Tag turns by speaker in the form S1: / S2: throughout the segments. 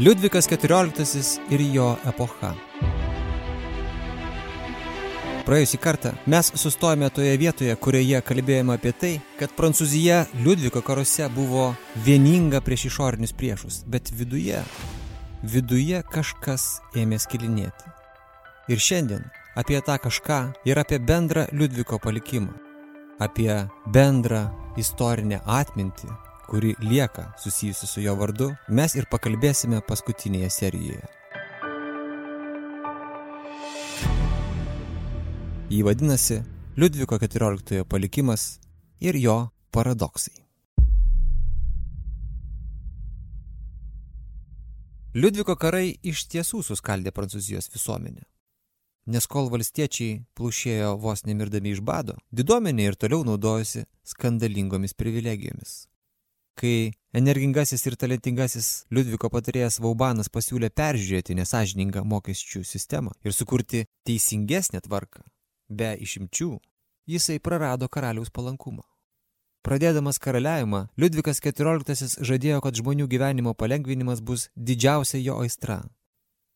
S1: Liudvikas XIV ir jo epocha. Praėjusį kartą mes sustojame toje vietoje, kurioje kalbėjome apie tai, kad Prancūzija Liudviko karuose buvo vieninga prieš išorinius priešus, bet viduje, viduje kažkas ėmė skilinėti. Ir šiandien apie tą kažką ir apie bendrą Liudviko palikimą, apie bendrą istorinę atmintį, kuri lieka susijusi su jo vardu, mes ir pakalbėsime paskutinėje serijoje. Jį vadinasi Liudviko XIV palikimas ir jo paradoksai. Liudviko karai iš tiesų suskaldė Prancūzijos visuomenę. Nes kol valstiečiai plušėjo vos nemirdami iš bado, diduomenė ir toliau naudojosi skandalingomis privilegijomis. Kai energingasis ir talentingasis Liudviko patarėjas Vaubanas pasiūlė peržiūrėti nesažiningą mokesčių sistemą ir sukurti teisingesnę tvarką, be išimčių, jisai prarado karaliaus palankumą. Pradėdamas karaliavimą, Liudvikas XIV žadėjo, kad žmonių gyvenimo palengvinimas bus didžiausia jo aistra.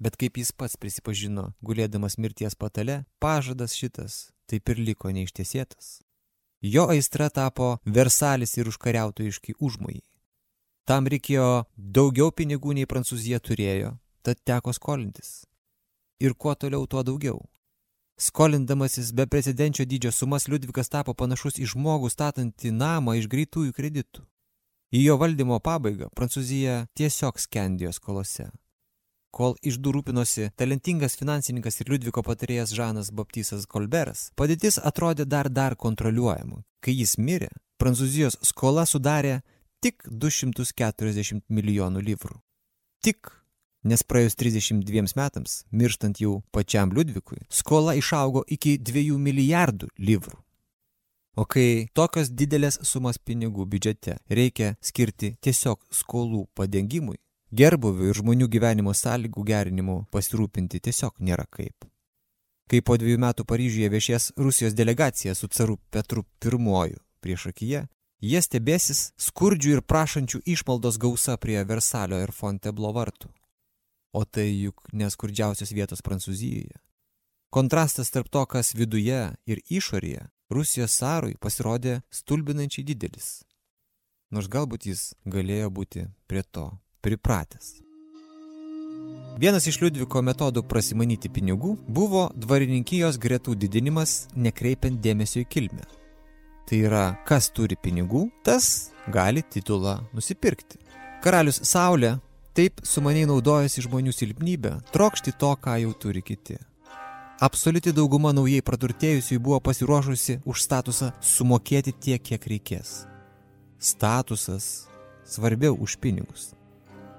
S1: Bet kaip jis pats prisipažino, gulėdamas mirties patale, pažadas šitas taip ir liko neištiesėtas. Jo aistra tapo Versalis ir užkariautojiški užmojai. Tam reikėjo daugiau pinigų nei Prancūzija turėjo, tad teko skolintis. Ir kuo toliau, tuo daugiau. Skolindamasis be precedenčio dydžio sumas Liudvikas tapo panašus į žmogų statantį namą iš greitųjų kreditų. Į jo valdymo pabaigą Prancūzija tiesiog skendėjo skolose. Kol išdų rūpinosi talentingas finansininkas ir Liudviko patarėjas Žanas Baptisas Kolberas, padėtis atrodė dar dar kontroliuojama. Kai jis mirė, Prancūzijos skola sudarė tik 240 milijonų livrų. Tik, nes praėjus 32 metams, mirštant jau pačiam Liudvikui, skola išaugo iki 2 milijardų livrų. O kai tokios didelės sumas pinigų biudžete reikia skirti tiesiog skolų padengimui, gerbuvių ir žmonių gyvenimo sąlygų gerinimu pasirūpinti tiesiog nėra kaip. Kai po dviejų metų Paryžiuje viešies Rusijos delegacija su caru Petru I prieš akiją, jie stebėsis skurdžių ir prašančių išmaldos gausa prie Versalio ir Fonteblo vartų. O tai juk neskurdžiausios vietos Prancūzijoje. Kontrastas tarp to, kas viduje ir išorėje, Rusijos sarui pasirodė stulbinančiai didelis. Nors galbūt jis galėjo būti prie to pripratęs. Vienas iš Liudviko metodų prasimanyti pinigų buvo dvarininkijos gretų didinimas nekreipiant dėmesio į kilmę. Tai yra, kas turi pinigų, tas gali titulą nusipirkti. Karalius Saulė taip sumaniai naudojasi žmonių silpnybę, trokšti to, ką jau turi kiti. Absoliuti dauguma naujai praturtėjusiųjų buvo pasiruošusi už statusą sumokėti tiek, kiek reikės. Statusas svarbiau už pinigus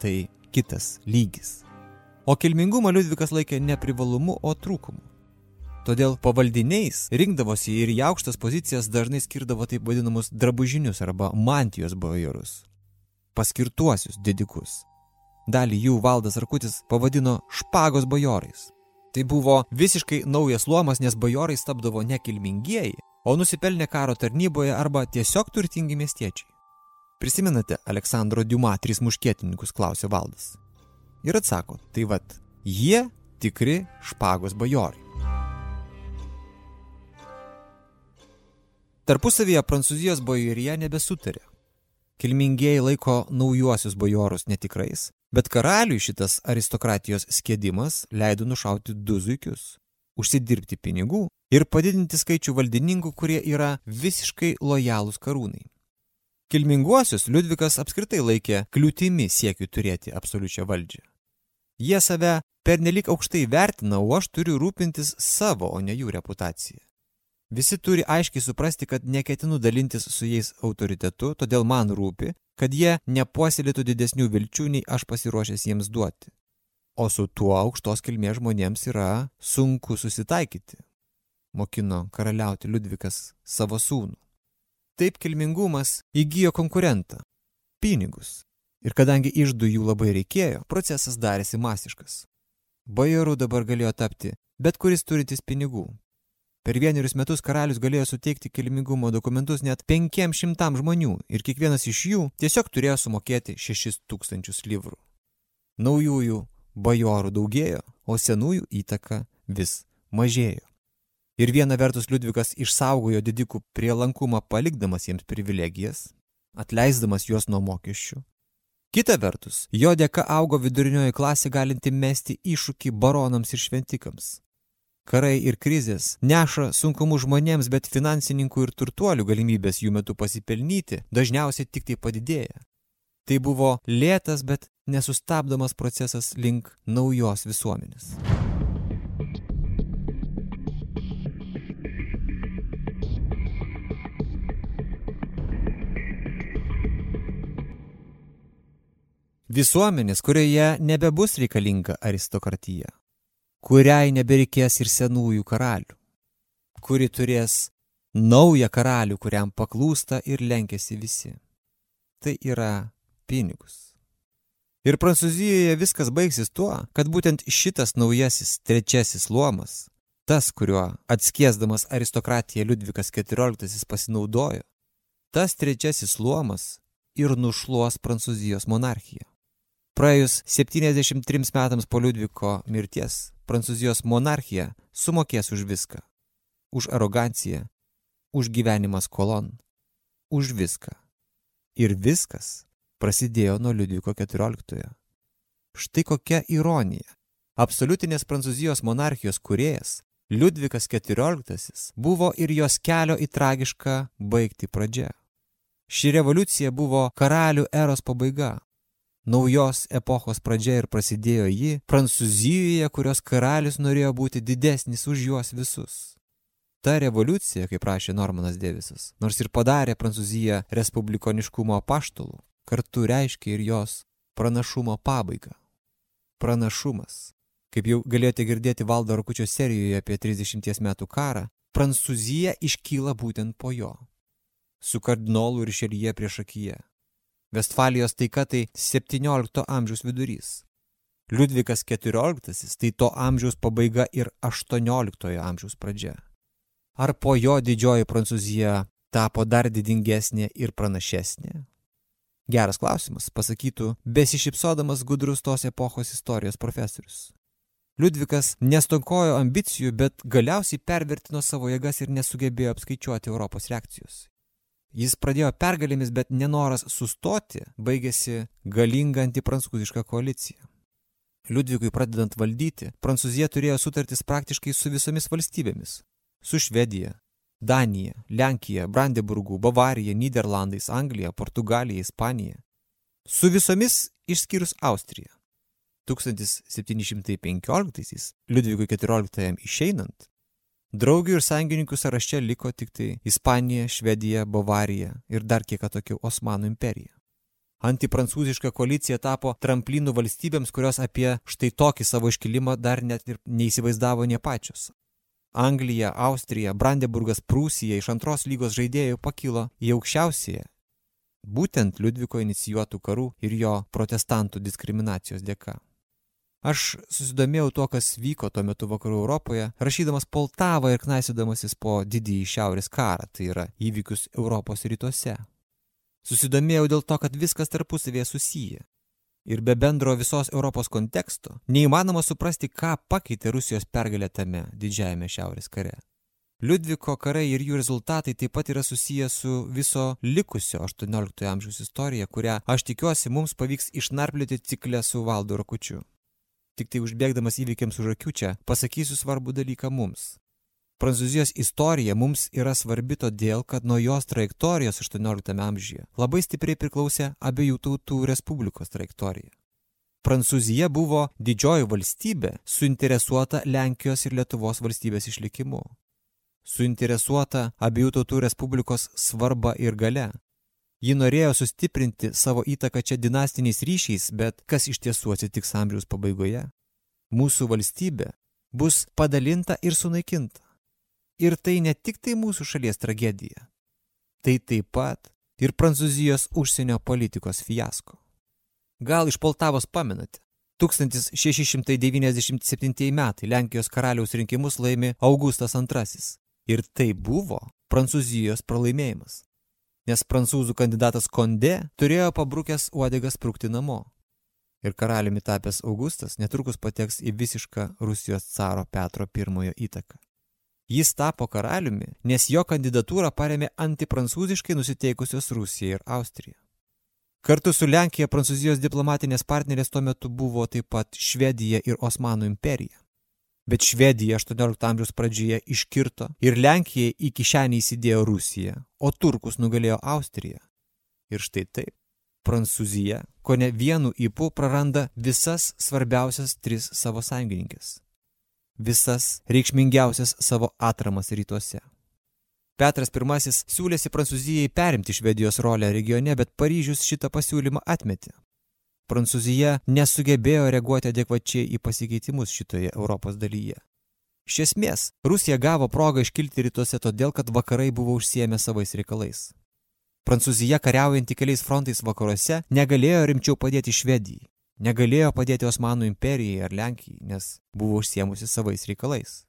S1: tai kitas lygis. O kilmingumą Liudvikas laikė ne privalumu, o trūkumu. Todėl pavaldiniais rinkdavosi ir į aukštas pozicijas dažnai skirdavo taip vadinamus drabužinius arba mantijos bajorus. Paskirtuosius didikus. Dalį jų valdas Arkutis pavadino špagos bajorais. Tai buvo visiškai naujas luomas, nes bajorai tapdavo ne kilmingieji, o nusipelnė karo tarnyboje arba tiesiog turtingi miestiečiai. Prisimenate Aleksandro Diuma tris muškietininkus, klausė valdas. Ir atsako, tai vad, jie tikri špagos bajorai. Tarpusavyje Prancūzijos bajorija nebesutarė. Kilmingieji laiko naujuosius bajorus netikrais, bet karaliui šitas aristokratijos skėdimas leido nušauti du zuikius, užsidirbti pinigų ir padidinti skaičių valdininkų, kurie yra visiškai lojalūs karūnai. Kilminguosius Liudvikas apskritai laikė kliūtimi siekiu turėti absoliučią valdžią. Jie save pernelik aukštai vertina, o aš turiu rūpintis savo, o ne jų reputaciją. Visi turi aiškiai suprasti, kad neketinu dalintis su jais autoritetu, todėl man rūpi, kad jie nepuoselėtų didesnių vilčių, nei aš pasiruošęs jiems duoti. O su tuo aukštos kilmės žmonėms yra sunku susitaikyti, mokino karaliauti Liudvikas savo sūnų. Taip kilmingumas įgyjo konkurentą – pinigus. Ir kadangi išdų jų labai reikėjo, procesas darėsi masiškas. Bajorų dabar galėjo tapti bet kuris turintis pinigų. Per vienerius metus karalius galėjo suteikti kilmingumo dokumentus net 500 žmonių ir kiekvienas iš jų tiesiog turėjo sumokėti 6000 livrų. Naujųjų bajorų daugėjo, o senųjų įtaka vis mažėjo. Ir viena vertus Liudvikas išsaugojo didikų prielankumą palikdamas jiems privilegijas, atleisdamas juos nuo mokesčių. Kita vertus, jo dėka augo vidurinioji klasė galinti mesti iššūkį baronams ir šventikams. Karai ir krizės neša sunkumų žmonėms, bet finansininkų ir turtuolių galimybės jų metu pasipelnyti dažniausiai tik tai padidėja. Tai buvo lėtas, bet nesustabdomas procesas link naujos visuomenės. Visuomenės, kurioje nebebus reikalinga aristokratija, kuriai nebereikės ir senųjų karalių, kuri turės naują karalių, kuriam paklūsta ir lenkėsi visi. Tai yra pinigus. Ir Prancūzijoje viskas baigsis tuo, kad būtent šitas naujasis trečiasis luomas, tas, kuriuo atskiesdamas aristokratiją Liudvikas XIV pasinaudojo, tas trečiasis luomas ir nušluos Prancūzijos monarchiją. Praėjus 73 metams po Liudviko mirties, Prancūzijos monarchija sumokės už viską. Už aroganciją, už gyvenimą skolon, už viską. Ir viskas prasidėjo nuo Liudviko XIV. Štai kokia ironija. Absoliutinės Prancūzijos monarchijos kuriejas Liudvikas XIV buvo ir jos kelio į tragišką baigti pradžia. Ši revoliucija buvo karalių eros pabaiga, Naujos epochos pradžia ir prasidėjo ji Prancūzijoje, kurios karalius norėjo būti didesnis už juos visus. Ta revoliucija, kaip rašė Normanas Devisas, nors ir padarė Prancūziją respublikoniškumo paštulų, kartu reiškia ir jos pranašumo pabaigą. Pranašumas. Kaip jau galėjote girdėti Valdo Rakučio serijoje apie 30 metų karą, Prancūzija iškyla būtent po jo. Su kardinolu ir šelyje prieš akiją Vestfalijos taika tai 17 amžiaus vidurys. Liudvikas XIV tai to amžiaus pabaiga ir 18 amžiaus pradžia. Ar po jo didžioji Prancūzija tapo dar didingesnė ir pranašesnė? Geras klausimas, pasakytų besišypsodamas gudrus tos epochos istorijos profesorius. Liudvikas nestokojo ambicijų, bet galiausiai pervertino savo jėgas ir nesugebėjo apskaičiuoti Europos reakcijos. Jis pradėjo pergalėmis, bet nenoras sustoti baigėsi galinga antiprancūziška koalicija. Liudvikui pradedant valdyti, Prancūzija turėjo sutartis praktiškai su visomis valstybėmis – su Švedija, Danija, Lenkija, Brandeburgu, Bavarija, Niderlandais, Anglija, Portugalija, Ispanija. Su visomis išskyrus Austriją. 1715 Liudvikui XIV išeinant, Draugių ir sąjungininkų sąraše liko tik tai Ispanija, Švedija, Bavarija ir dar kiek atokiau Osmanų imperija. Antiprancūziška koalicija tapo tramplinų valstybėms, kurios apie štai tokį savo iškilimą dar net ir neįsivaizdavo nie pačios. Anglija, Austrija, Brandeburgas, Prūsija iš antros lygos žaidėjų pakilo į aukščiausiąją, būtent Liudviko inicijuotų karų ir jo protestantų diskriminacijos dėka. Aš susidomėjau tuo, kas vyko tuo metu vakarų Europoje, rašydamas Poltavą ir knaisydamasis po didįjį šiaurės karą, tai yra įvykius Europos rytuose. Susidomėjau dėl to, kad viskas tarpusavėje susiję. Ir be bendro visos Europos konteksto neįmanoma suprasti, ką pakeitė Rusijos pergalė tame didžiajame šiaurės kare. Liudviko karai ir jų rezultatai taip pat yra susiję su viso likusio 18 amžiaus istorija, kurią aš tikiuosi mums pavyks išnarplioti ciklę su Valdu Rakučiu. Tik tai užbėgdamas įvykiams už akių čia, pasakysiu svarbų dalyką mums. Prancūzijos istorija mums yra svarbi todėl, kad nuo jos trajektorijos 18 amžiuje labai stipriai priklausė abiejų tautų respublikos trajektorija. Prancūzija buvo didžioji valstybė suinteresuota Lenkijos ir Lietuvos valstybės išlikimu. Suinteresuota abiejų tautų respublikos svarba ir gale, Ji norėjo sustiprinti savo įtaką čia dinastiniais ryšiais, bet kas iš tiesų atsitiks amžiaus pabaigoje? Mūsų valstybė bus padalinta ir sunaikinta. Ir tai ne tik tai mūsų šalies tragedija. Tai taip pat ir Prancūzijos užsienio politikos fiasko. Gal iš Poltavos pamenate? 1697 metai Lenkijos karaliaus rinkimus laimi Augustas II. Ir tai buvo Prancūzijos pralaimėjimas nes prancūzų kandidatas Kondė turėjo pabrukęs uodegas sprukti namo. ir karaliumi tapęs Augustas netrukus pateks į visišką Rusijos caro Petro I įtaką. Jis tapo karaliumi, nes jo kandidatūrą paremė antiprancūziškai nusiteikusios Rusija ir Austrija. Kartu su Lenkija Prancūzijos diplomatinės partnerės tuo metu buvo taip pat Švedija ir Osmanų imperija. Bet Švedija 18 amžiaus pradžioje iškirto ir Lenkija į kišenį įsidėjo Rusiją, o turkus nugalėjo Austriją. Ir štai taip, Prancūzija, ko ne vienu įpu praranda visas svarbiausias tris savo sąjungininkės. Visas reikšmingiausias savo atramas rytuose. Petras I siūlėsi Prancūzijai perimti Švedijos rolę regione, bet Paryžius šitą pasiūlymą atmetė. Prancūzija nesugebėjo reaguoti adekvačiai į pasikeitimus šitoje Europos dalyje. Iš esmės, Rusija gavo progą iškilti rytuose todėl, kad vakarai buvo užsiemę savais reikalais. Prancūzija kariaujanti keliais frontais vakaruose negalėjo rimčiau padėti Švedijai, negalėjo padėti Osmanų imperijai ar Lenkijai, nes buvo užsiemusi savais reikalais.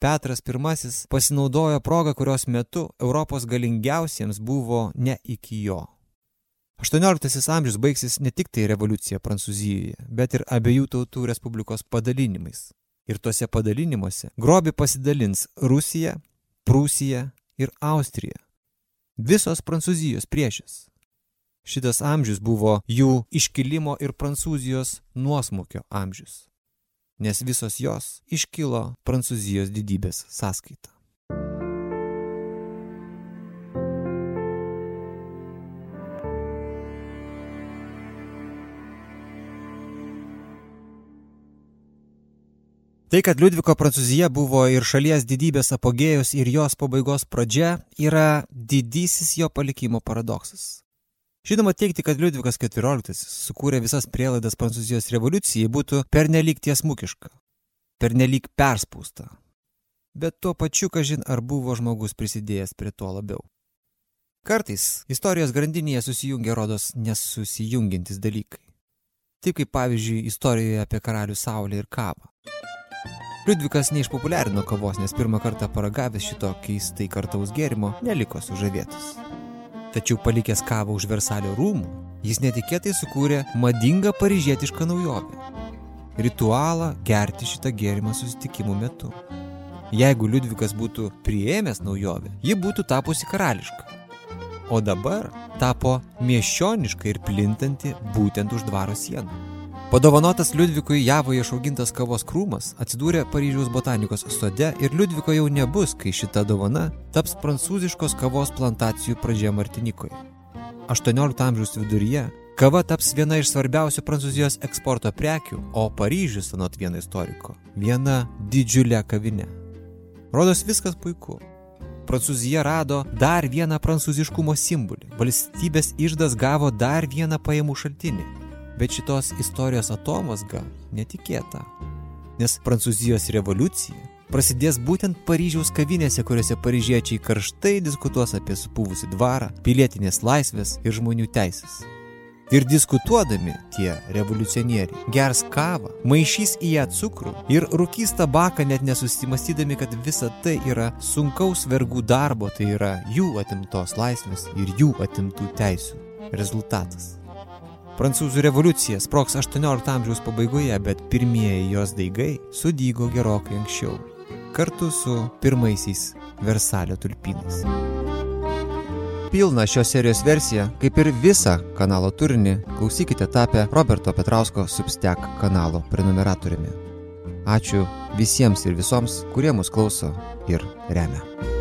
S1: Petras I pasinaudojo progą, kurios metu Europos galingiausiems buvo ne iki jo. 18 amžius baigsis ne tik tai revoliucija Prancūzijoje, bet ir abiejų tautų respublikos padalinimais. Ir tuose padalinimuose grobi pasidalins Rusija, Prūsija ir Austrija visos Prancūzijos priešis. Šitas amžius buvo jų iškilimo ir Prancūzijos nuosmukio amžius, nes visos jos iškilo Prancūzijos didybės sąskaita. Tai, kad Liudviko Prancūzija buvo ir šalies didybės apogėjus ir jos pabaigos pradžia, yra didysis jo palikimo paradoksas. Žinoma, teikti, kad Liudvikas XIV sukūrė visas prielaidas Prancūzijos revoliucijai būtų pernelyg tiesmukiška, pernelyg perspūsta. Bet tuo pačiu, kažin ar buvo žmogus prisidėjęs prie to labiau. Kartais istorijos grandinėje susijungia rodos nesusijungiantis dalykai. Taip kaip pavyzdžiui istorijoje apie karalių Saulę ir kavą. Liudvikas neišpopuliarino kavos, nes pirmą kartą paragavęs šito keistai kartaus gėrimo neliko sužavėtas. Tačiau palikęs kavą už Versalio rūmų, jis netikėtai sukūrė madingą paryžietišką naujovę - ritualą gerti šitą gėrimą susitikimų metu. Jeigu Liudvikas būtų priėmęs naujovę, ji būtų tapusi karališka. O dabar tapo miesčioniška ir plintanti būtent už dvaro sienų. Padovanotas Liudvikui Javoje išaugintas kavos krūmas atsidūrė Paryžiaus botanikos sode ir Liudviko jau nebus, kai šita dovana taps prancūziškos kavos plantacijų pradžia Martinikoje. 18 amžiaus viduryje kava taps viena iš svarbiausių Prancūzijos eksporto prekių, o Paryžius, anot vieno istoriko, viena didžiulė kavinė. Rodos viskas puiku. Prancūzija rado dar vieną prancūziškumo simbolį. Valstybės išdas gavo dar vieną pajamų šaltinį Bet šitos istorijos atomazga netikėta. Nes Prancūzijos revoliucija prasidės būtent Paryžiaus kavinėse, kuriuose paryžiečiai karštai diskutuos apie supūvusi dvarą, pilietinės laisvės ir žmonių teisės. Ir diskutuodami tie revoliucionieriai gers kavą, maišys į ją cukrų ir rūkys tabaką net nesusimastydami, kad visa tai yra sunkaus vergų darbo, tai yra jų atimtos laisvės ir jų atimtų teisų rezultatas. Prancūzų revoliucija sproks 18 amžiaus pabaigoje, bet pirmieji jos daigai sudygo gerokai anksčiau, kartu su pirmaisiais Versalio tulpynais. Pilną šios serijos versiją, kaip ir visą kanalo turinį, klausykite tapę Roberto Petrausko Substack kanalo prenumeratoriumi. Ačiū visiems ir visoms, kurie mus klauso ir remia.